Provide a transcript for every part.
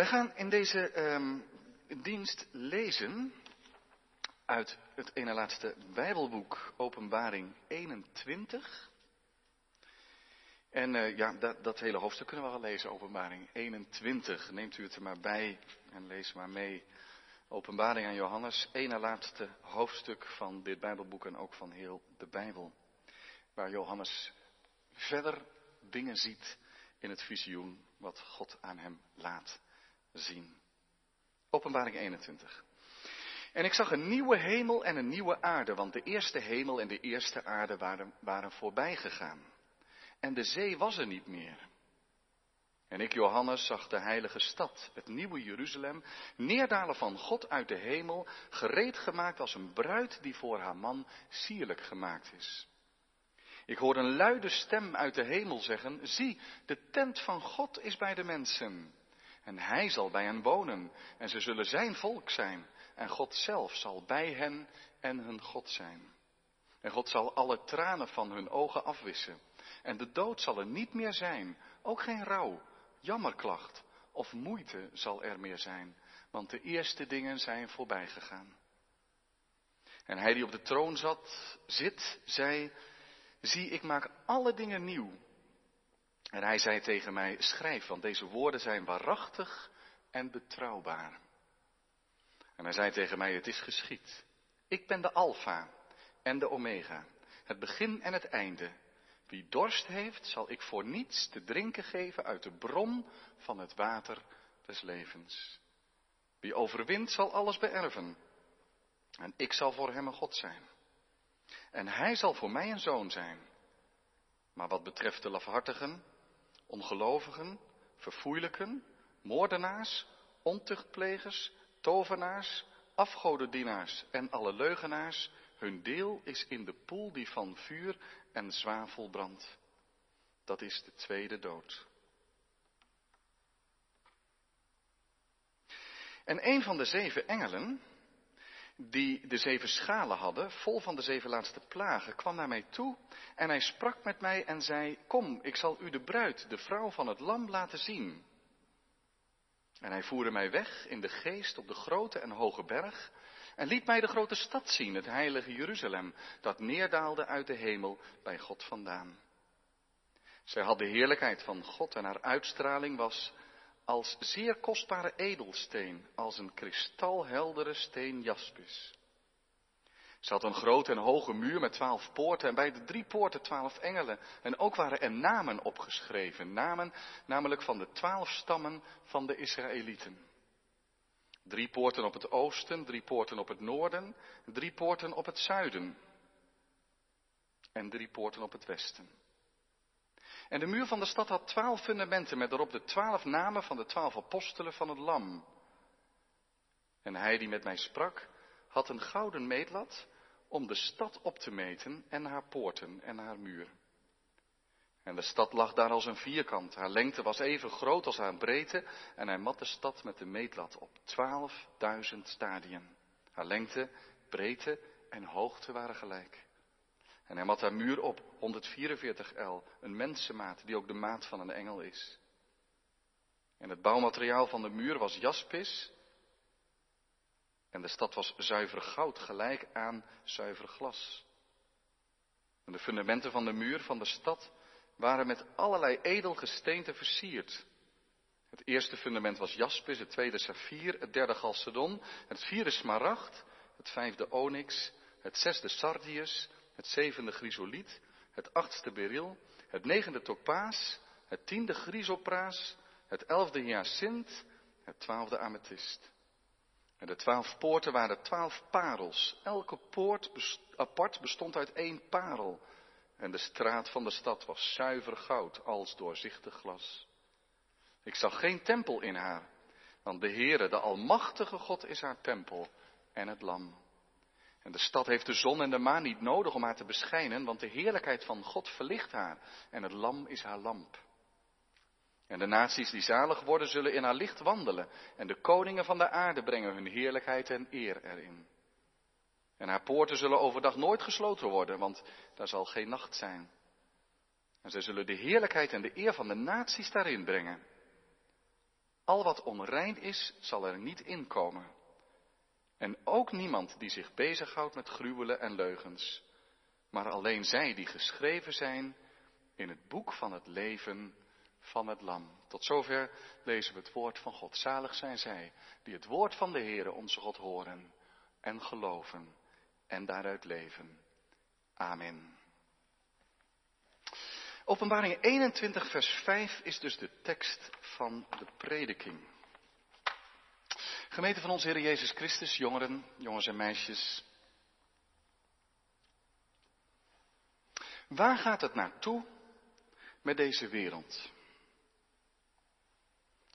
Wij gaan in deze ehm, dienst lezen uit het ene laatste Bijbelboek, Openbaring 21. En eh, ja, dat, dat, hele hoofdstuk kunnen we wel lezen, Openbaring 21. Neemt u het er maar bij en lees maar mee. Openbaring aan Johannes, ene laatste hoofdstuk van dit Bijbelboek en ook van heel de Bijbel. Waar Johannes verder dingen ziet in het visioen wat God aan hem laat zien. Openbaring 21. En ik zag een nieuwe hemel en een nieuwe aarde, want de eerste hemel en de eerste aarde waren, waren voorbij gegaan. En de zee was er niet meer. En ik, Johannes, zag de heilige stad, het nieuwe Jeruzalem, neerdalen van God uit de hemel, gereed gemaakt als een bruid die voor haar man sierlijk gemaakt is. Ik hoorde een luide stem uit de hemel zeggen, zie, de tent van God is bij de mensen. En hij zal bij hen wonen, en ze zullen zijn volk zijn, en God zelf zal bij hen en hun God zijn. En God zal alle tranen van hun ogen afwissen. En de dood zal er niet meer zijn, ook geen rouw, jammerklacht of moeite zal er meer zijn, want de eerste dingen zijn voorbij gegaan. En hij die op de troon zat, zit, zei, zie ik maak alle dingen nieuw. En hij zei tegen mij, schrijf, want deze woorden zijn waarachtig en betrouwbaar. En hij zei tegen mij, het is geschied. Ik ben de Alpha en de Omega, het begin en het einde. Wie dorst heeft, zal ik voor niets te drinken geven uit de bron van het water des levens. Wie overwint, zal alles beërven. En ik zal voor hem een God zijn. En hij zal voor mij een zoon zijn. Maar wat betreft de lafhartigen, ongelovigen, verfoeilijken, moordenaars, ontuchtplegers, tovenaars, afgodendienaars en alle leugenaars, hun deel is in de poel die van vuur en zwavel brandt. Dat is de tweede dood. En een van de zeven engelen, die de zeven schalen hadden, vol van de zeven laatste plagen, kwam naar mij toe en hij sprak met mij en zei, kom, ik zal u de bruid, de vrouw van het lam, laten zien. En hij voerde mij weg in de geest op de grote en hoge berg en liet mij de grote stad zien, het heilige Jeruzalem, dat neerdaalde uit de hemel bij God vandaan. Zij had de heerlijkheid van God en haar uitstraling was als zeer kostbare edelsteen, als een kristalheldere steen jaspis. Ze had een grote en hoge muur met twaalf poorten en bij de drie poorten twaalf engelen. En ook waren er namen opgeschreven, namen namelijk van de twaalf stammen van de Israëlieten. Drie poorten op het oosten, drie poorten op het noorden, drie poorten op het zuiden en drie poorten op het westen. En de muur van de stad had twaalf fundamenten met erop de twaalf namen van de twaalf apostelen van het lam. En hij die met mij sprak, had een gouden meetlat om de stad op te meten en haar poorten en haar muur. En de stad lag daar als een vierkant. Haar lengte was even groot als haar breedte. En hij mat de stad met de meetlat op twaalfduizend stadien. Haar lengte, breedte en hoogte waren gelijk. En hij mat haar muur op 144 L, een mensenmaat die ook de maat van een engel is. En het bouwmateriaal van de muur was jaspis. En de stad was zuiver goud, gelijk aan zuiver glas. En de fundamenten van de muur van de stad waren met allerlei edelgesteenten versierd. Het eerste fundament was jaspis, het tweede saffier, het derde chalcedon, het vierde smaragd, het vijfde onyx, het zesde sardius, het zevende chrysoliet, het achtste beryl, het negende topaas, het tiende chrysopraas, het elfde hyacint, het twaalfde amethyst. En de twaalf poorten waren twaalf parels. Elke poort apart bestond uit één parel. En de straat van de stad was zuiver goud als doorzichtig glas. Ik zag geen tempel in haar, want de Heere, de Almachtige God, is haar tempel en het lam. En de stad heeft de zon en de maan niet nodig om haar te beschijnen, want de heerlijkheid van God verlicht haar en het lam is haar lamp. En de naties die zalig worden zullen in haar licht wandelen en de koningen van de aarde brengen hun heerlijkheid en eer erin. En haar poorten zullen overdag nooit gesloten worden, want daar zal geen nacht zijn. En zij zullen de heerlijkheid en de eer van de naties daarin brengen. Al wat onrein is, zal er niet inkomen. En ook niemand die zich bezighoudt met gruwelen en leugens, maar alleen zij die geschreven zijn in het boek van het leven van het lam. Tot zover lezen we het woord van God. Zalig zijn zij die het woord van de Heere onze God horen en geloven en daaruit leven. Amen. Openbaring 21, vers 5 is dus de tekst van de prediking. Gemeente van onze Heer Jezus Christus, jongeren, jongens en meisjes. Waar gaat het naartoe met deze wereld?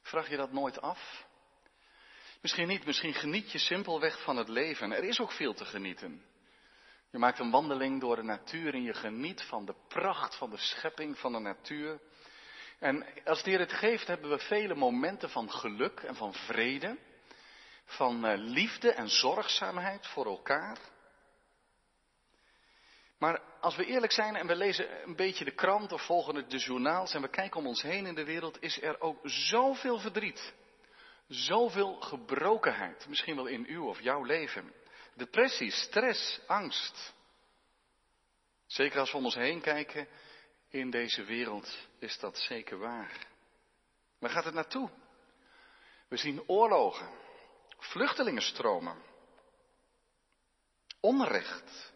Vraag je dat nooit af? Misschien niet, misschien geniet je simpelweg van het leven. Er is ook veel te genieten. Je maakt een wandeling door de natuur en je geniet van de pracht van de schepping van de natuur. En als de Heer het geeft, hebben we vele momenten van geluk en van vrede, van eh, liefde en zorgzaamheid voor elkaar. Maar als we eerlijk zijn en we lezen een beetje de krant of volgen de journaals en we kijken om ons heen in de wereld, is er ook zoveel verdriet. Zoveel gebrokenheid, misschien wel in uw of jouw leven. Depressie, stress, angst. Zeker als we om ons heen kijken in deze wereld is dat zeker waar. Waar gaat het naartoe? We zien oorlogen, vluchtelingenstromen, onrecht.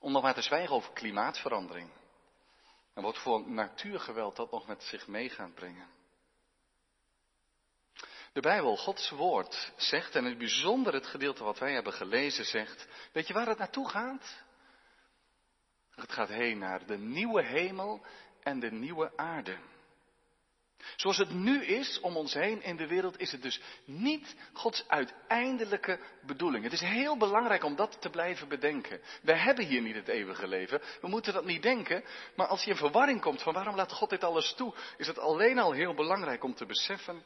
Om nog maar te zwijgen over klimaatverandering. En wat voor natuurgeweld dat nog met zich mee gaat brengen. De Bijbel, Gods woord, zegt, en in het bijzonder het gedeelte wat wij hebben gelezen zegt, weet je waar het naartoe gaat? Het gaat heen naar de nieuwe hemel en de nieuwe aarde. Zoals het nu is om ons heen in de wereld, is het dus niet Gods uiteindelijke bedoeling. Het is heel belangrijk om dat te blijven bedenken. Wij hebben hier niet het eeuwige leven. We moeten dat niet denken. Maar als je in verwarring komt van waarom laat God dit alles toe, is het alleen al heel belangrijk om te beseffen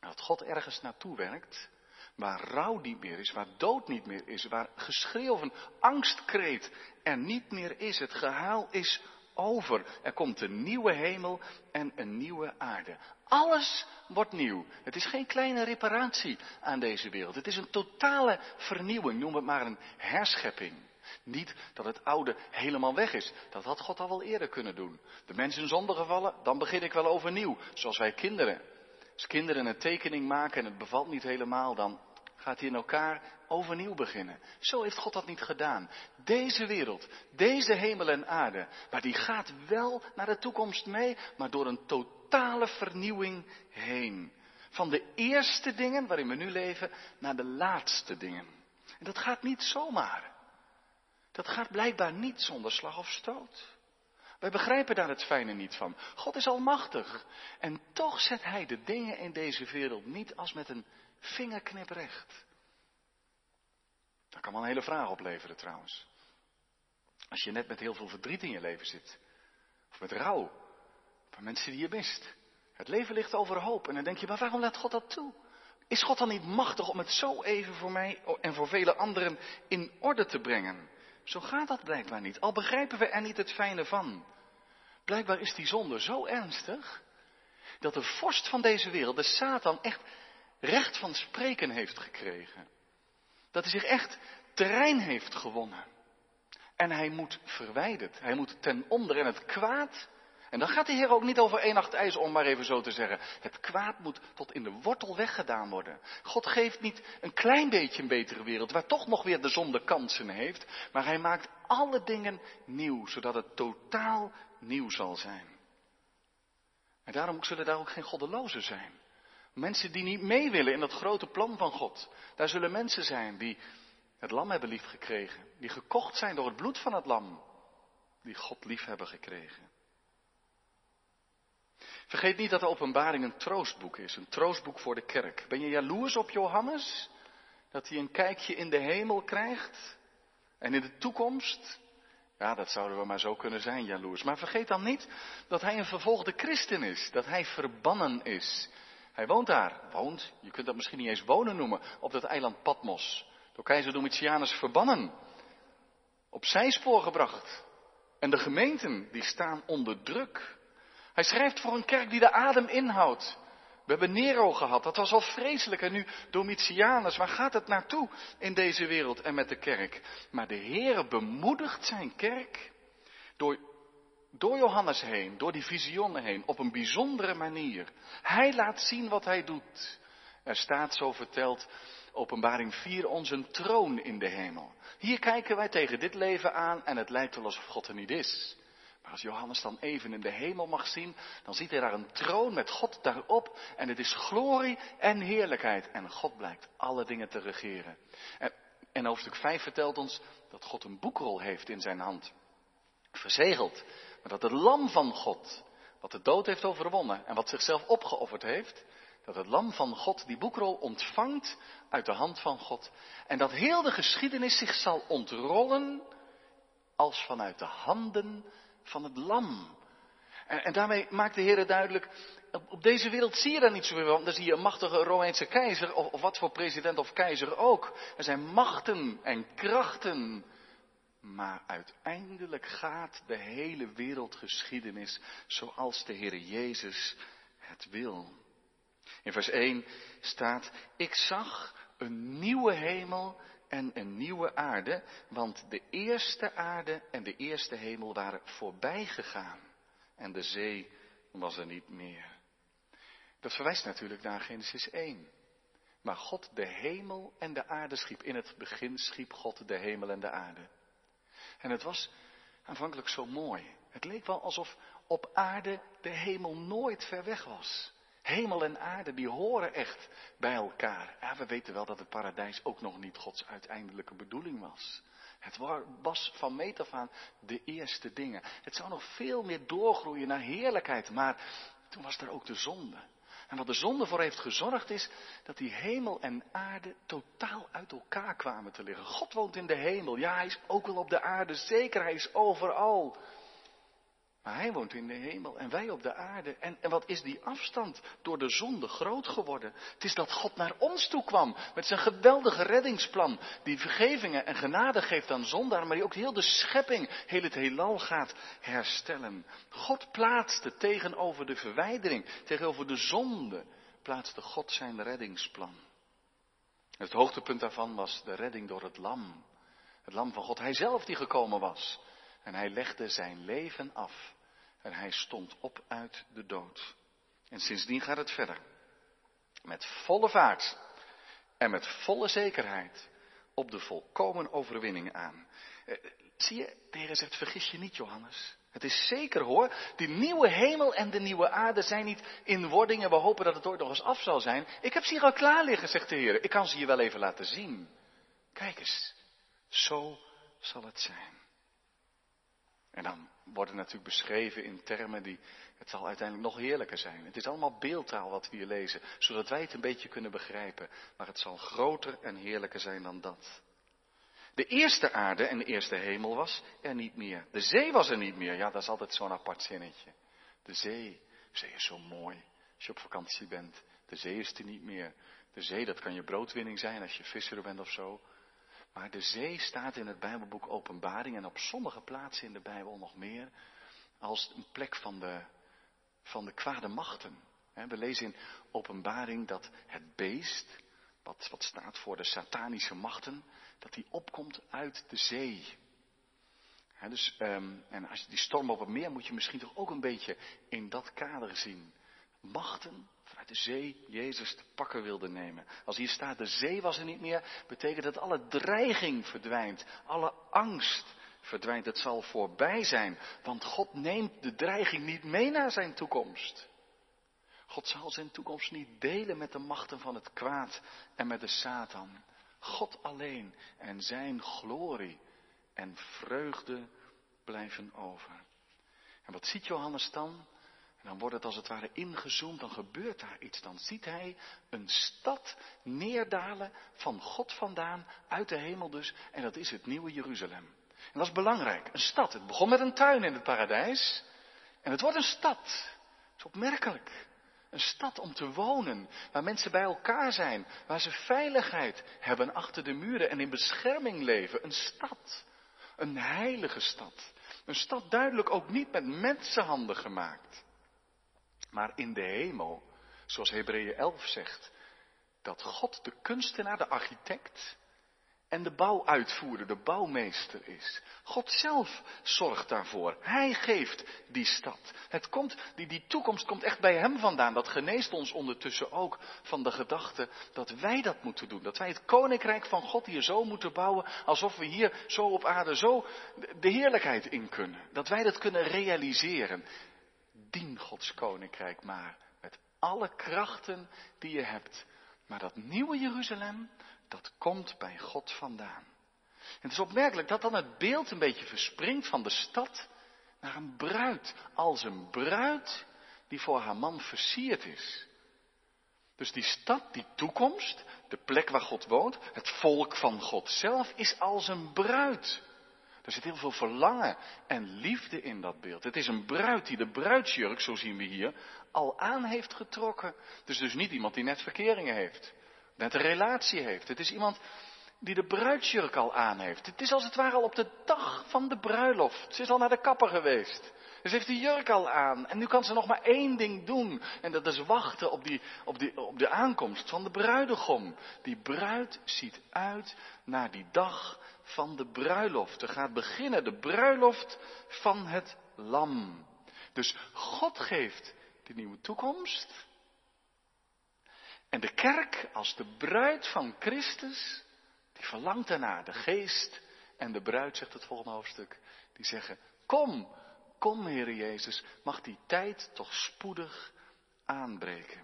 dat God ergens naartoe werkt. Waar rouw niet meer is, waar dood niet meer is, waar geschreeuw of een angstkreet er niet meer is. Het gehaal is over. Er komt een nieuwe hemel en een nieuwe aarde. Alles wordt nieuw. Het is geen kleine reparatie aan deze wereld. Het is een totale vernieuwing. Noem het maar een herschepping. Niet dat het oude helemaal weg is. Dat had God al wel eerder kunnen doen. De mensen in zonde gevallen, dan begin ik wel overnieuw. Zoals wij kinderen. Als kinderen een tekening maken en het bevalt niet helemaal, dan gaat hij in elkaar overnieuw beginnen. Zo heeft God dat niet gedaan. Deze wereld, deze hemel en aarde, maar die gaat wel naar de toekomst mee, maar door een totale vernieuwing heen. Van de eerste dingen waarin we nu leven naar de laatste dingen. En dat gaat niet zomaar. Dat gaat blijkbaar niet zonder slag of stoot. Wij begrijpen daar het fijne niet van. God is almachtig. En toch zet Hij de dingen in deze wereld niet als met een vingerknip recht. Dat kan wel een hele vraag opleveren trouwens. Als je net met heel veel verdriet in je leven zit. Of met rouw. Van mensen die je mist. Het leven ligt overhoop. En dan denk je, maar waarom laat God dat toe? Is God dan niet machtig om het zo even voor mij en voor vele anderen in orde te brengen? Zo gaat dat blijkbaar niet. Al begrijpen we er niet het fijne van. Blijkbaar is die zonde zo ernstig dat de vorst van deze wereld, de Satan, echt recht van spreken heeft gekregen. Dat hij zich echt terrein heeft gewonnen. En hij moet verwijderd. Hij moet ten onder. En het kwaad. En dan gaat de Heer ook niet over één nacht ijs om, maar even zo te zeggen. Het kwaad moet tot in de wortel weggedaan worden. God geeft niet een klein beetje een betere wereld, waar toch nog weer de zonde kansen heeft. Maar hij maakt alle dingen nieuw, zodat het totaal nieuw zal zijn. En daarom zullen daar ook geen goddelozen zijn. Mensen die niet mee willen in dat grote plan van God. Daar zullen mensen zijn die het lam hebben liefgekregen. Die gekocht zijn door het bloed van het lam. Die God lief hebben gekregen. Vergeet niet dat de openbaring een troostboek is. Een troostboek voor de kerk. Ben je jaloers op Johannes? Dat hij een kijkje in de hemel krijgt? En in de toekomst? Ja, dat zouden we maar zo kunnen zijn, jaloers. Maar vergeet dan niet dat hij een vervolgde christen is. Dat hij verbannen is. Hij woont daar. Woont, je kunt dat misschien niet eens wonen noemen, op dat eiland Patmos. Door keizer Domitianus verbannen. Op zijspoor gebracht. En de gemeenten, die staan onder druk. Hij schrijft voor een kerk die de adem inhoudt. We hebben Nero gehad, dat was al vreselijk. En nu Domitianus, waar gaat het naartoe in deze wereld en met de kerk? Maar de Heer bemoedigt zijn kerk door, door Johannes heen, door die visioenen heen, op een bijzondere manier. Hij laat zien wat hij doet. Er staat zo verteld, openbaring 4, ons een troon in de hemel. Hier kijken wij tegen dit leven aan en het lijkt wel alsof God er niet is. Maar als Johannes dan even in de hemel mag zien, dan ziet hij daar een troon met God daarop. En het is glorie en heerlijkheid. En God blijkt alle dingen te regeren. En, en hoofdstuk 5 vertelt ons dat God een boekrol heeft in zijn hand. Verzegeld. Maar dat het lam van God, wat de dood heeft overwonnen en wat zichzelf opgeofferd heeft, dat het lam van God die boekrol ontvangt uit de hand van God. En dat heel de geschiedenis zich zal ontrollen als vanuit de handen van het lam. En, en daarmee maakt de Heer duidelijk, op, deze wereld zie je daar niet zoveel van. Dan zie je een machtige Romeinse keizer, of, of wat voor president of keizer ook. Er zijn machten en krachten. Maar uiteindelijk gaat de hele wereldgeschiedenis zoals de Heer Jezus het wil. In vers 1 staat, ik zag een nieuwe hemel en een nieuwe aarde, want de eerste aarde en de eerste hemel waren voorbij gegaan en de zee was er niet meer. Dat verwijst natuurlijk naar Genesis 1. Maar God de hemel en de aarde schiep. In het begin schiep God de hemel en de aarde. En het was aanvankelijk zo mooi. Het leek wel alsof op aarde de hemel nooit ver weg was. Hemel en aarde, die horen echt bij elkaar. Ja, we weten wel dat het paradijs ook nog niet Gods uiteindelijke bedoeling was. Het was van meet af aan de eerste dingen. Het zou nog veel meer doorgroeien naar heerlijkheid, maar toen was er ook de zonde. En wat de zonde voor heeft gezorgd is dat die hemel en aarde totaal uit elkaar kwamen te liggen. God woont in de hemel. Ja, hij is ook wel op de aarde. Zeker, hij is overal. Maar hij woont in de hemel en wij op de aarde. En, en wat is die afstand door de zonde groot geworden? Het is dat God naar ons toe kwam met zijn geweldige reddingsplan. Die vergevingen en genade geeft aan zondaar, maar die ook heel de schepping, heel het heelal gaat herstellen. God plaatste tegenover de verwijdering, tegenover de zonde, plaatste God zijn reddingsplan. Het hoogtepunt daarvan was de redding door het lam. Het lam van God, hij zelf die gekomen was. En hij legde zijn leven af. En hij stond op uit de dood. En sindsdien gaat het verder. Met volle vaart en met volle zekerheid op de volkomen overwinning aan. Eh, zie je, de Heer zegt, vergis je niet, Johannes. Het is zeker hoor, die nieuwe hemel en de nieuwe aarde zijn niet in wordingen. We hopen dat het ooit nog eens af zal zijn. Ik heb ze hier al klaar liggen, zegt de Heer. Ik kan ze je wel even laten zien. Kijk eens, zo zal het zijn. En dan worden natuurlijk beschreven in termen die, het zal uiteindelijk nog heerlijker zijn. Het is allemaal beeldtaal wat we hier lezen, zodat wij het een beetje kunnen begrijpen. Maar het zal groter en heerlijker zijn dan dat. De eerste aarde en de eerste hemel was er niet meer. De zee was er niet meer. Ja, dat is altijd zo'n apart zinnetje. De zee. De zee is zo mooi. Als je op vakantie bent. De zee is er niet meer. De zee, dat kan je broodwinning zijn als je visser bent of zo. Maar de zee staat in het Bijbelboek Openbaring en op sommige plaatsen in de Bijbel nog meer als een plek van de, van de kwade machten. We lezen in Openbaring dat het beest, wat, wat staat voor de satanische machten, dat die opkomt uit de zee. dus, um, en als je die storm op het meer moet je misschien toch ook een beetje in dat kader zien. Machten vanuit de zee Jezus te pakken wilde nemen. Als hier staat de zee was er niet meer, betekent dat alle dreiging verdwijnt, alle angst verdwijnt. Het zal voorbij zijn, want God neemt de dreiging niet mee naar zijn toekomst. God zal zijn toekomst niet delen met de machten van het kwaad en met de Satan. God alleen en zijn glorie en vreugde blijven over. En wat ziet Johannes dan? Dan wordt het als het ware ingezoomd, dan gebeurt daar iets. Dan ziet hij een stad neerdalen van God vandaan, uit de hemel dus. En dat is het nieuwe Jeruzalem. En dat is belangrijk. Een stad. Het begon met een tuin in het paradijs. En het wordt een stad. Dat is opmerkelijk. Een stad om te wonen, waar mensen bij elkaar zijn, waar ze veiligheid hebben achter de muren en in bescherming leven. Een stad. Een heilige stad. Een stad duidelijk ook niet met mensenhanden gemaakt. Maar in de hemel Zoals Hebreeën 11 zegt. Dat God de kunstenaar, de architect en de bouwuitvoerder, de bouwmeester is. God zelf zorgt daarvoor. Hij geeft die stad. Het komt, die, die toekomst komt echt bij Hem vandaan. Dat geneest ons ondertussen ook van de gedachte dat wij dat moeten doen. Dat wij het koninkrijk van God hier zo moeten bouwen, alsof we hier zo op aarde zo de heerlijkheid in kunnen. Dat wij dat kunnen realiseren. Dien Gods koninkrijk maar met alle krachten die je hebt. Maar dat nieuwe Jeruzalem, dat komt bij God vandaan. Het is opmerkelijk dat dan het beeld een beetje verspringt van de stad naar een bruid. Als een bruid die voor haar man versierd is. Dus die stad, die toekomst, de plek waar God woont, het volk van God zelf, is als een bruid. Er zit heel veel verlangen en liefde in dat beeld. Het is een bruid die de bruidsjurk, zo zien we hier, al aan heeft getrokken. Het is dus niet iemand die net verkeringen heeft net een relatie heeft. Het is iemand die de bruidsjurk al aan heeft. Het is als het ware al op de dag van de bruiloft. Ze is al naar de kapper geweest. Ze heeft die jurk al aan. En nu kan ze nog maar één ding doen. En dat is wachten op, die, op, die, op de aankomst van de bruidegom. Die bruid ziet uit naar die dag van de bruiloft. Er gaat beginnen de bruiloft van het lam. Dus God geeft die nieuwe toekomst. En de kerk als de bruid van Christus, die verlangt ernaar. De geest en de bruid, zegt het volgende hoofdstuk, die zeggen, kom, kom Heer Jezus, mag die tijd toch spoedig aanbreken.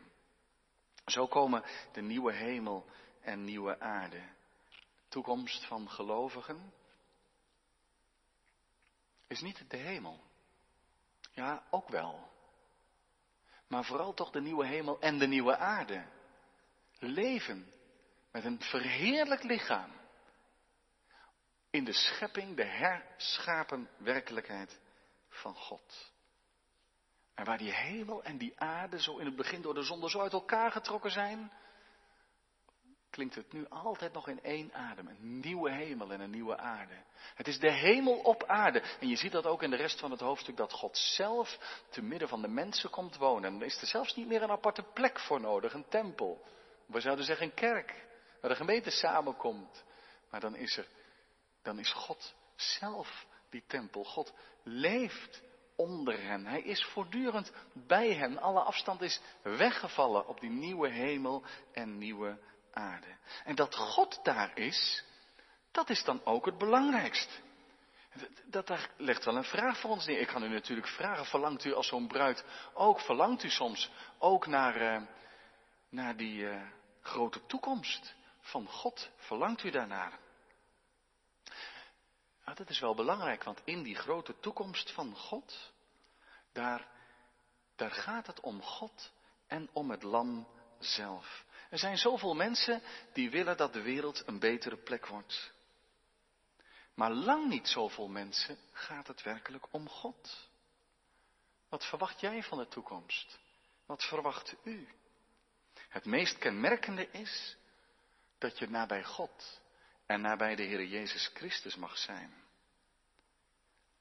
Zo komen de nieuwe hemel en nieuwe aarde. Toekomst van gelovigen is niet de hemel. Ja, ook wel. Maar vooral toch de nieuwe hemel en de nieuwe aarde leven met een verheerlijk lichaam in de schepping, de herschapen werkelijkheid van God. En waar die hemel en die aarde zo in het begin door de zonde zo uit elkaar getrokken zijn, klinkt het nu altijd nog in één adem. Een nieuwe hemel en een nieuwe aarde. Het is de hemel op aarde. En je ziet dat ook in de rest van het hoofdstuk, dat God zelf te midden van de mensen komt wonen. En er is er zelfs niet meer een aparte plek voor nodig, een tempel. We zouden zeggen een kerk, waar de gemeente samenkomt. Maar dan is er, dan is God zelf die tempel. God leeft onder hen. Hij is voortdurend bij hen. Alle afstand is weggevallen op die nieuwe hemel en nieuwe En dat God daar is, dat is dan ook het belangrijkst. Dat, daar legt wel een vraag voor ons neer. Ik kan u natuurlijk vragen, verlangt u als zo'n bruid ook, verlangt u soms ook naar, uh, naar die, uh, grote toekomst van God. Verlangt u daarnaar? Nou, dat is wel belangrijk, want in die grote toekomst van God, daar, daar gaat het om God en om het lam zelf. Er zijn zoveel mensen die willen dat de wereld een betere plek wordt. Maar lang niet zoveel mensen gaat het werkelijk om God. Wat verwacht jij van de toekomst? Wat verwacht u? Het meest kenmerkende is dat je nabij God en nabij de Heer Jezus Christus mag zijn.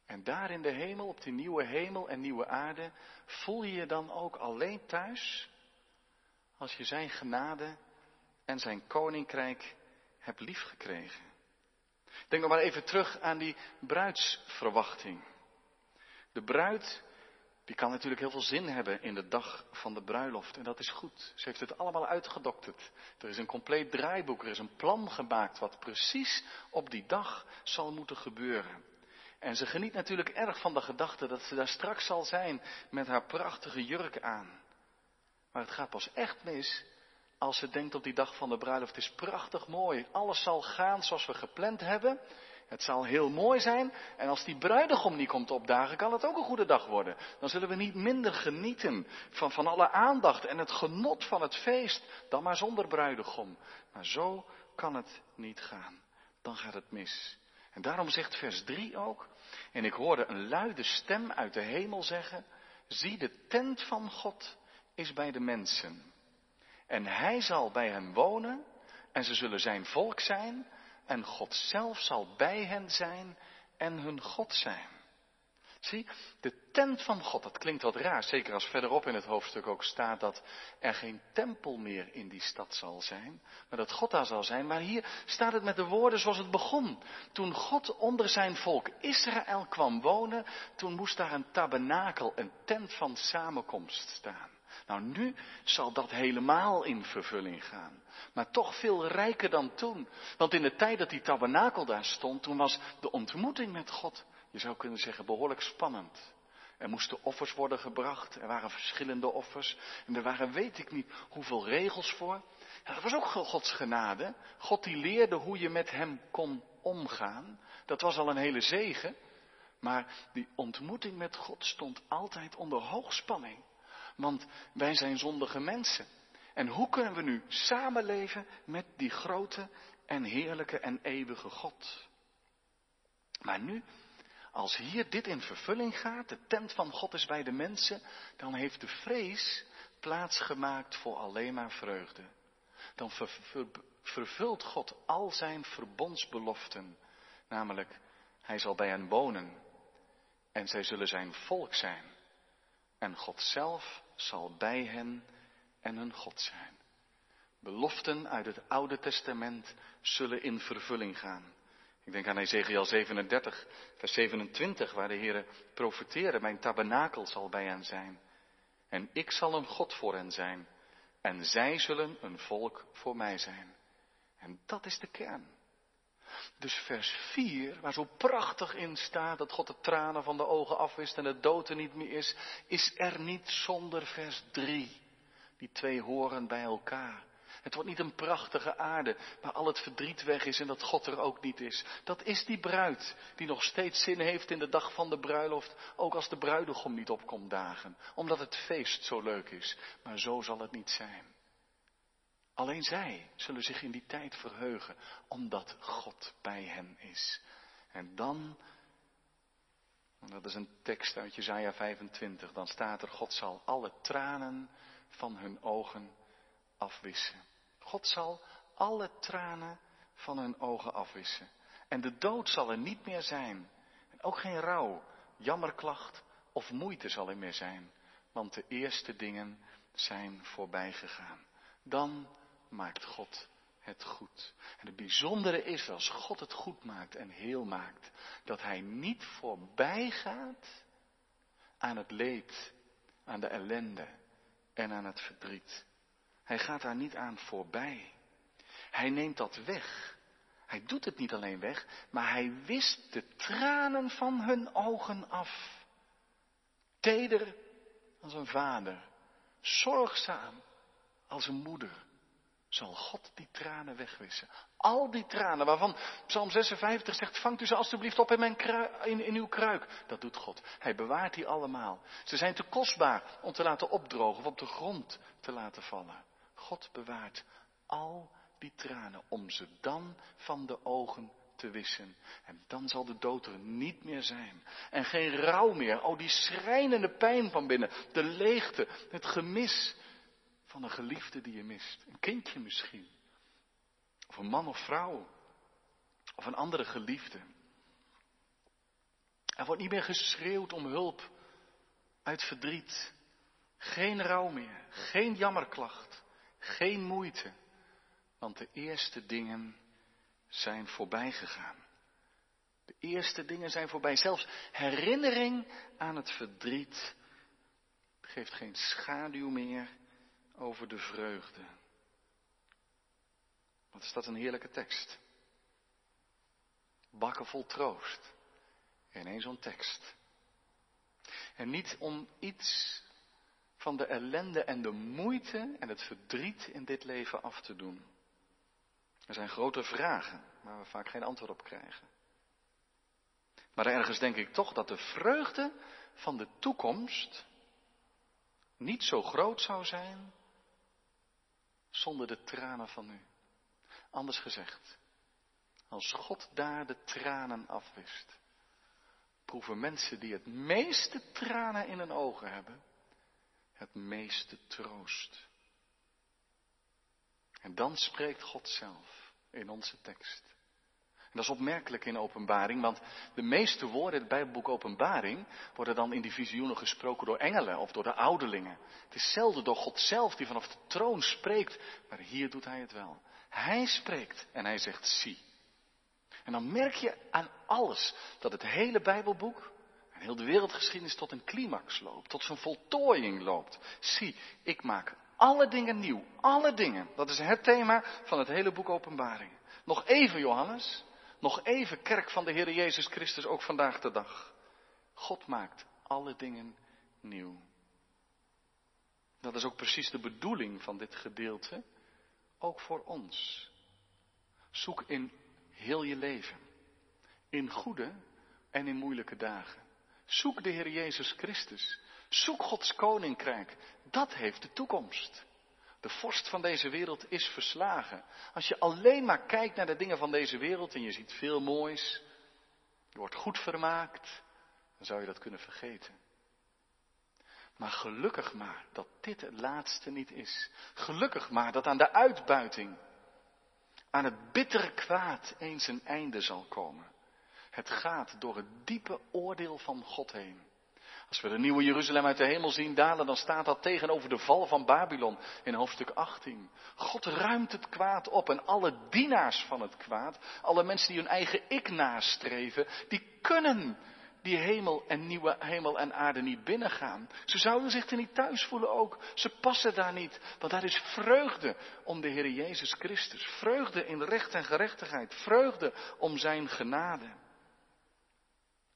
En daar in de hemel, op die nieuwe hemel en nieuwe aarde, voel je je dan ook alleen thuis als je zijn genade en zijn koninkrijk hebt liefgekregen. Denk nog maar even terug aan die bruidsverwachting. De bruid die kan natuurlijk heel veel zin hebben in de dag van de bruiloft. En dat is goed. Ze heeft het allemaal uitgedokterd. Er is een compleet draaiboek. Er is een plan gemaakt wat precies op die dag zal moeten gebeuren. En ze geniet natuurlijk erg van de gedachte dat ze daar straks zal zijn met haar prachtige jurk aan. Maar het gaat pas echt mis als ze denkt op die dag van de bruiloft. Het is prachtig mooi. Alles zal gaan zoals we gepland hebben. Het zal heel mooi zijn. En als die bruidegom niet komt opdagen, kan het ook een goede dag worden. Dan zullen we niet minder genieten van, van alle aandacht en het genot van het feest dan maar zonder bruidegom. Maar zo kan het niet gaan. Dan gaat het mis. En daarom zegt vers 3 ook. En ik hoorde een luide stem uit de hemel zeggen. Zie, de tent van God is bij de mensen. En hij zal bij hen wonen. En ze zullen zijn volk zijn en God zelf zal bij hen zijn en hun God zijn. Zie, de tent van God, dat klinkt wat raar, zeker als verderop in het hoofdstuk ook staat dat er geen tempel meer in die stad zal zijn, maar dat God daar zal zijn. Maar hier staat het met de woorden zoals het begon. Toen God onder zijn volk Israël kwam wonen, toen moest daar een tabernakel, een tent van samenkomst staan. Nou, nu zal dat helemaal in vervulling gaan. Maar toch veel rijker dan toen. Want in de tijd dat die tabernakel daar stond, toen was de ontmoeting met God je zou kunnen zeggen, behoorlijk spannend. Er moesten offers worden gebracht, er waren verschillende offers en er waren weet ik niet hoeveel regels voor. Dat was ook Gods genade. God die leerde hoe je met hem kon omgaan. Dat was al een hele zegen. Maar die ontmoeting met God stond altijd onder hoogspanning. Want wij zijn zondige mensen. En hoe kunnen we nu samenleven met die grote en heerlijke en eeuwige God? Maar nu als hier dit in vervulling gaat, de tent van God is bij de mensen, dan heeft de vrees plaats gemaakt voor alleen maar vreugde. Dan vervult God al zijn verbondsbeloften, namelijk hij zal bij hen wonen en zij zullen zijn volk zijn. En God zelf zal bij hen en hun God zijn. Beloften uit het Oude Testament zullen in vervulling gaan. Ik denk aan Ezekiel 37, vers 27, waar de Heer profeteerde, mijn tabernakel zal bij hen zijn. En ik zal een God voor hen zijn. En zij zullen een volk voor mij zijn. En dat is de kern. Dus vers 4, waar zo prachtig in staat dat God de tranen van de ogen afwist en de dood er niet meer is, is er niet zonder vers 3. Die twee horen bij elkaar. Het wordt niet een prachtige aarde waar al het verdriet weg is en dat God er ook niet is. Dat is die bruid die nog steeds zin heeft in de dag van de bruiloft, ook als de bruidegom niet opkomt dagen, omdat het feest zo leuk is. Maar zo zal het niet zijn. Alleen zij zullen zich in die tijd verheugen, omdat God bij hen is. En dan, dat is een tekst uit Jezaja 25, dan staat er, God zal alle tranen van hun ogen afwissen. God zal alle tranen van hun ogen afwissen. En de dood zal er niet meer zijn. En ook geen rouw, jammerklacht of moeite zal er meer zijn. Want de eerste dingen zijn voorbij gegaan. Dan maakt God het goed. En het bijzondere is, als God het goed maakt en heel maakt, dat Hij niet voorbij gaat aan het leed, aan de ellende en aan het verdriet. Hij gaat daar niet aan voorbij. Hij neemt dat weg. Hij doet het niet alleen weg, maar hij wist de tranen van hun ogen af. Teder als een vader, zorgzaam als een moeder, zal God die tranen wegwissen. Al die tranen waarvan Psalm 56 zegt, vangt u ze alstublieft op in, mijn in, in uw kruik. Dat doet God. Hij bewaart die allemaal. Ze zijn te kostbaar om te laten opdrogen of op de grond te laten vallen. God bewaart al die tranen om ze dan van de ogen te wissen. En dan zal de dood er niet meer zijn. En geen rouw meer. Oh, die schrijnende pijn van binnen. De leegte, het gemis van een geliefde die je mist. Een kindje misschien. Of een man of vrouw. Of een andere geliefde. Er wordt niet meer geschreeuwd om hulp uit verdriet. Geen rouw meer. Geen jammerklacht. Geen moeite, want de eerste dingen zijn voorbij gegaan. De eerste dingen zijn voorbij. Zelfs herinnering aan het verdriet geeft geen schaduw meer over de vreugde. Wat is dat een heerlijke tekst? Bakken vol troost. In één zo'n tekst. En niet om iets van de ellende en de moeite en het verdriet in dit leven af te doen. Er zijn grote vragen waar we vaak geen antwoord op krijgen. Maar ergens denk ik toch dat de vreugde van de toekomst niet zo groot zou zijn zonder de tranen van nu. Anders gezegd, als God daar de tranen afwist, proeven mensen die het meeste tranen in hun ogen hebben, het meeste troost. En dan spreekt God zelf in onze tekst. En dat is opmerkelijk in openbaring, want de meeste woorden in het Bijbelboek Openbaring worden dan in die visioenen gesproken door engelen of door de ouderlingen. Het is zelden door God zelf die vanaf de troon spreekt, maar hier doet hij het wel. Hij spreekt en hij zegt zie. En dan merk je aan alles dat het hele Bijbelboek en heel de wereldgeschiedenis tot een climax loopt, tot zijn voltooiing loopt. Zie, ik maak alle dingen nieuw, alle dingen. Dat is het thema van het hele boek Openbaring. Nog even, Johannes, nog even kerk van de Heer Jezus Christus, ook vandaag de dag. God maakt alle dingen nieuw. Dat is ook precies de bedoeling van dit gedeelte, ook voor ons. Zoek in heel je leven, in goede en in moeilijke dagen. Zoek de Heer Jezus Christus. Zoek Gods koninkrijk. Dat heeft de toekomst. De vorst van deze wereld is verslagen. Als je alleen maar kijkt naar de dingen van deze wereld en je ziet veel moois, je wordt goed vermaakt, dan zou je dat kunnen vergeten. Maar gelukkig maar dat dit het laatste niet is. Gelukkig maar dat aan de uitbuiting, aan het bittere kwaad eens een einde zal komen. Het gaat door het diepe oordeel van God heen. Als we de nieuwe Jeruzalem uit de hemel zien dalen, dan staat dat tegenover de val van Babylon in hoofdstuk 18. God ruimt het kwaad op en alle dienaars van het kwaad, alle mensen die hun eigen ik nastreven, die kunnen die hemel en nieuwe hemel en aarde niet binnengaan. Ze zouden zich er niet thuis voelen ook. Ze passen daar niet. Want daar is vreugde om de Heer Jezus Christus. Vreugde in recht en gerechtigheid. Vreugde om zijn genade.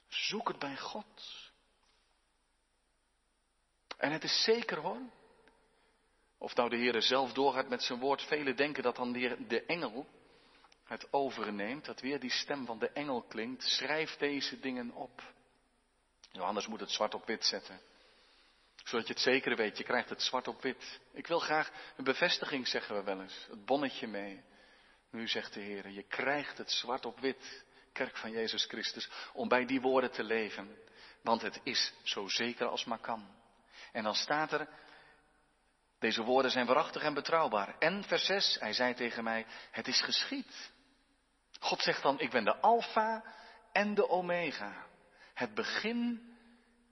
Zoek het bij God. En het is zeker hoor. Of nou de Heer zelf doorgaat met zijn woord. Velen denken dat dan de, de engel het overneemt. Dat weer die stem van de engel klinkt. Schrijf deze dingen op. Johannes moet het zwart op wit zetten. Zodat je het zeker weet, je krijgt het zwart op wit. Ik wil graag een bevestiging, zeggen we wel eens. Het bonnetje mee. Nu zegt de Heer, je krijgt het zwart op wit. Kerk van Jezus Christus. Om bij die woorden te leven. Want het is zo zeker als maar kan. En dan staat er, deze woorden zijn waarachtig en betrouwbaar. En vers 6, hij zei tegen mij, het is geschied. God zegt dan, ik ben de alfa en de omega. Het begin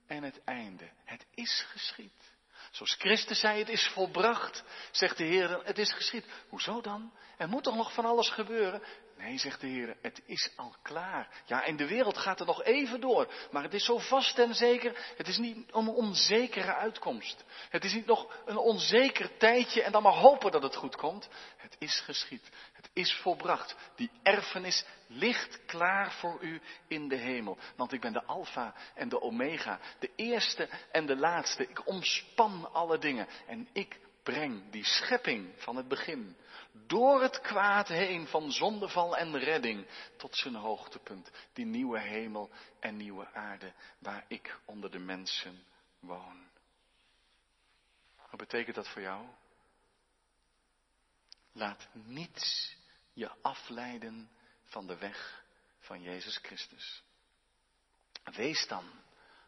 en het einde. Het is geschied. Zoals Christus zei, het is volbracht, zegt de Heer, het is geschied. Hoezo dan? Er moet toch nog van alles gebeuren? Nee, zegt de Heer, het is al klaar. Ja, en de wereld gaat er nog even door. Maar het is zo vast en zeker. Het is niet een onzekere uitkomst. Het is niet nog een onzeker tijdje en dan maar hopen dat het goed komt. Het is geschied. Het is volbracht. Die erfenis ligt klaar voor u in de hemel. Want ik ben de Alpha en de Omega. De eerste en de laatste. Ik omspan alle dingen. En ik breng die schepping van het begin door het kwaad heen van zondeval en redding tot zijn hoogtepunt, die nieuwe hemel en nieuwe aarde waar ik onder de mensen woon. Wat betekent dat voor jou? Laat niets je afleiden van de weg van Jezus Christus. Wees dan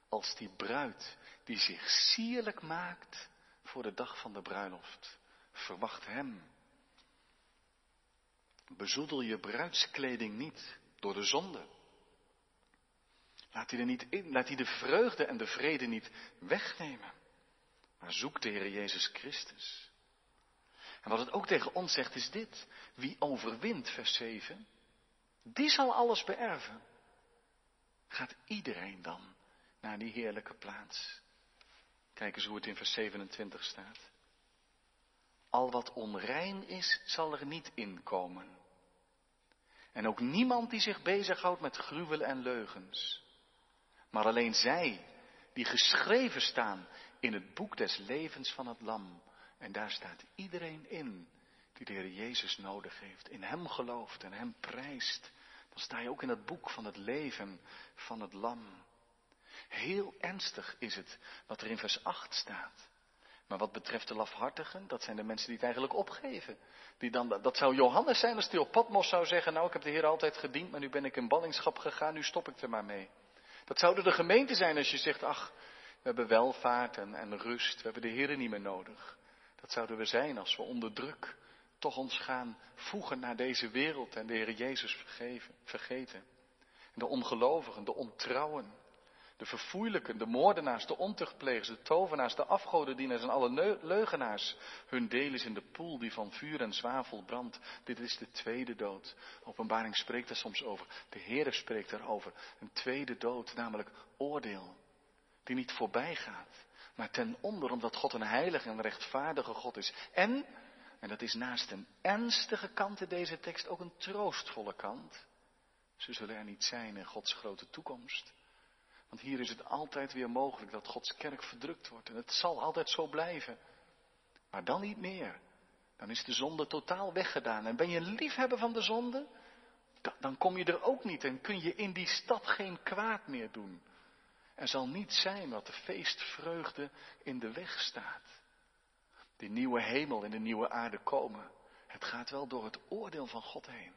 als die bruid die zich sierlijk maakt voor de dag van de bruiloft. Verwacht Hem Bezoedel je bruidskleding niet door de zonde. Laat hij er niet in, laat hij de vreugde en de vrede niet wegnemen. Maar zoek de Heer Jezus Christus. En wat het ook tegen ons zegt is dit. Wie overwint, vers 7, die zal alles beërven. Gaat iedereen dan naar die heerlijke plaats? Kijk eens hoe het in vers 27 staat. Al wat onrein is, zal er niet inkomen. En ook niemand die zich bezighoudt met gruwel en leugens. Maar alleen zij die geschreven staan in het boek des levens van het lam. En daar staat iedereen in die de Heer Jezus nodig heeft. In Hem gelooft en Hem prijst. Dan sta je ook in het boek van het leven van het lam. Heel ernstig is het wat er in vers 8 staat. Maar wat betreft de lafhartigen, dat zijn de mensen die het eigenlijk opgeven. Die dan, dat zou Johannes zijn als hij op Patmos zou zeggen, nou ik heb de Heer altijd gediend, maar nu ben ik in ballingschap gegaan, nu stop ik er maar mee. Dat zouden de gemeenten zijn als je zegt, ach, we hebben welvaart en, en rust, we hebben de Heer niet meer nodig. Dat zouden we zijn als we onder druk toch ons gaan voegen naar deze wereld en de Heer Jezus vergeten. de ongelovigen, de ontrouwen, de verfoeilijken, de moordenaars, de ontuchtplegers, de tovenaars, de afgodendieners en alle leugenaars. Hun deel is in de poel die van vuur en zwavel brandt. Dit is de tweede dood. Openbaring spreekt er soms over. De Heere spreekt erover. Een tweede dood, namelijk oordeel. Die niet voorbij gaat, maar ten onder, omdat God een heilige en rechtvaardige God is. En, en dat is naast een ernstige kant in deze tekst ook een troostvolle kant. Ze zullen er niet zijn in Gods grote toekomst. Want hier is het altijd weer mogelijk dat Gods kerk verdrukt wordt. En het zal altijd zo blijven. Maar dan niet meer. Dan is de zonde totaal weggedaan. En ben je een liefhebber van de zonde? Dan kom je er ook niet en kun je in die stad geen kwaad meer doen. Er zal niet zijn wat de feestvreugde in de weg staat. Die nieuwe hemel en de nieuwe aarde komen. Het gaat wel door het oordeel van God heen.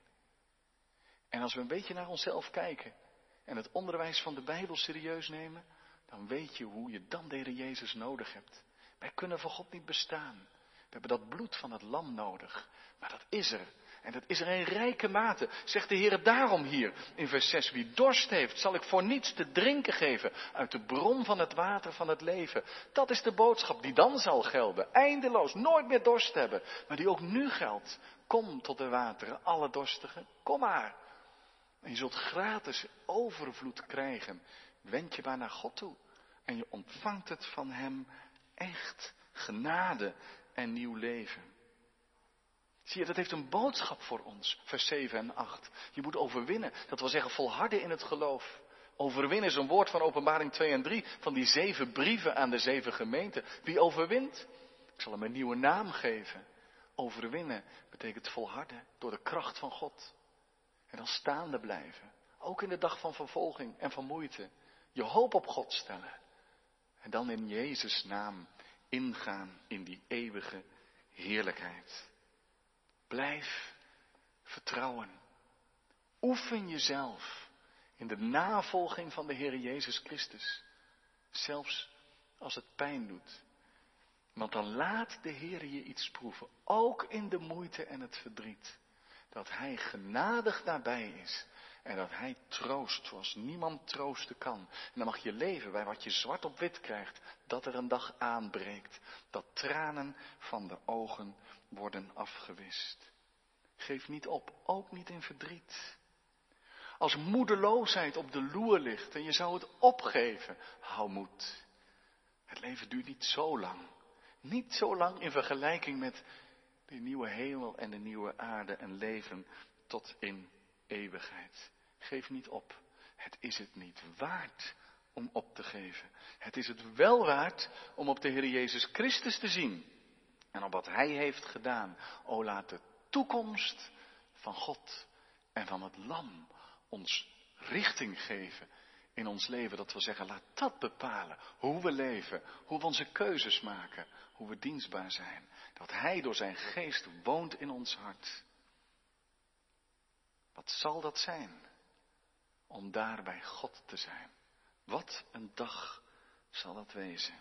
En als we een beetje naar onszelf kijken, en het onderwijs van de Bijbel serieus nemen, dan weet je hoe je dan de Heer Jezus nodig hebt. Wij kunnen voor God niet bestaan. We hebben dat bloed van het lam nodig. Maar dat is er. En dat is er in rijke mate. Zegt de Heer daarom hier in vers 6. Wie dorst heeft, zal ik voor niets te drinken geven uit de bron van het water van het leven. Dat is de boodschap die dan zal gelden. Eindeloos, nooit meer dorst hebben. Maar die ook nu geldt. Kom tot de wateren, alle dorstigen. Kom maar. En je zult gratis overvloed krijgen. Wend je maar naar God toe. En je ontvangt het van Hem echt genade en nieuw leven. Zie je, dat heeft een boodschap voor ons, vers 7 en 8. Je moet overwinnen, dat wil zeggen volharden in het geloof. Overwinnen is een woord van openbaring 2 en 3, van die zeven brieven aan de zeven gemeenten. Wie overwint? Ik zal hem een nieuwe naam geven. Overwinnen betekent volharden door de kracht van God. En dan staande blijven. Ook in de dag van vervolging en van moeite. Je hoop op God stellen. En dan in Jezus' naam ingaan in die eeuwige heerlijkheid. Blijf vertrouwen. Oefen jezelf in de navolging van de Heer Jezus Christus. Zelfs als het pijn doet. Want dan laat de Heer je iets proeven. Ook in de moeite en het verdriet dat Hij genadig nabij is. En dat Hij troost zoals niemand troosten kan. En dan mag je leven bij wat je zwart op wit krijgt. Dat er een dag aanbreekt. Dat tranen van de ogen worden afgewist. Geef niet op, ook niet in verdriet. Als moedeloosheid op de loer ligt en je zou het opgeven, hou moed. Het leven duurt niet zo lang. Niet zo lang in vergelijking met de nieuwe hemel en de nieuwe aarde en leven tot in eeuwigheid. Geef niet op. Het is het niet waard om op te geven. Het is het wel waard om op de Heer Jezus Christus te zien. En op wat Hij heeft gedaan. O laat de toekomst van God en van het Lam ons richting geven in ons leven. Dat wil zeggen, laat dat bepalen hoe we leven, hoe we onze keuzes maken, hoe we dienstbaar zijn. Dat Hij door zijn geest woont in ons hart. Wat zal dat zijn om daar bij God te zijn? Wat een dag zal dat wezen?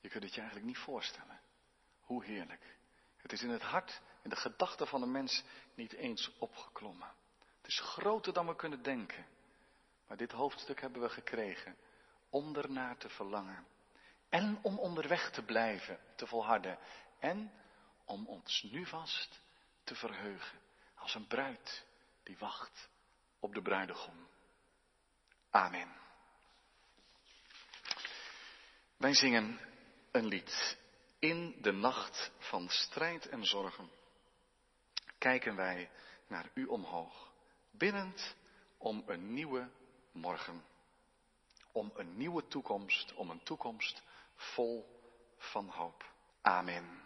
Je kunt het je eigenlijk niet voorstellen. Hoe heerlijk. Het is in het hart, in de gedachten van de mens niet eens opgeklommen. Het is groter dan we kunnen denken. Maar dit hoofdstuk hebben we gekregen om ernaar te verlangen. En om onderweg te blijven, te volharden. En om ons nu vast te verheugen. Als een bruid die wacht op de bruidegom. Amen. Wij zingen een lied. In de nacht van strijd en zorgen kijken wij naar u omhoog, binnend om een nieuwe morgen. Om een nieuwe toekomst, om een toekomst vol van hoop. Amen.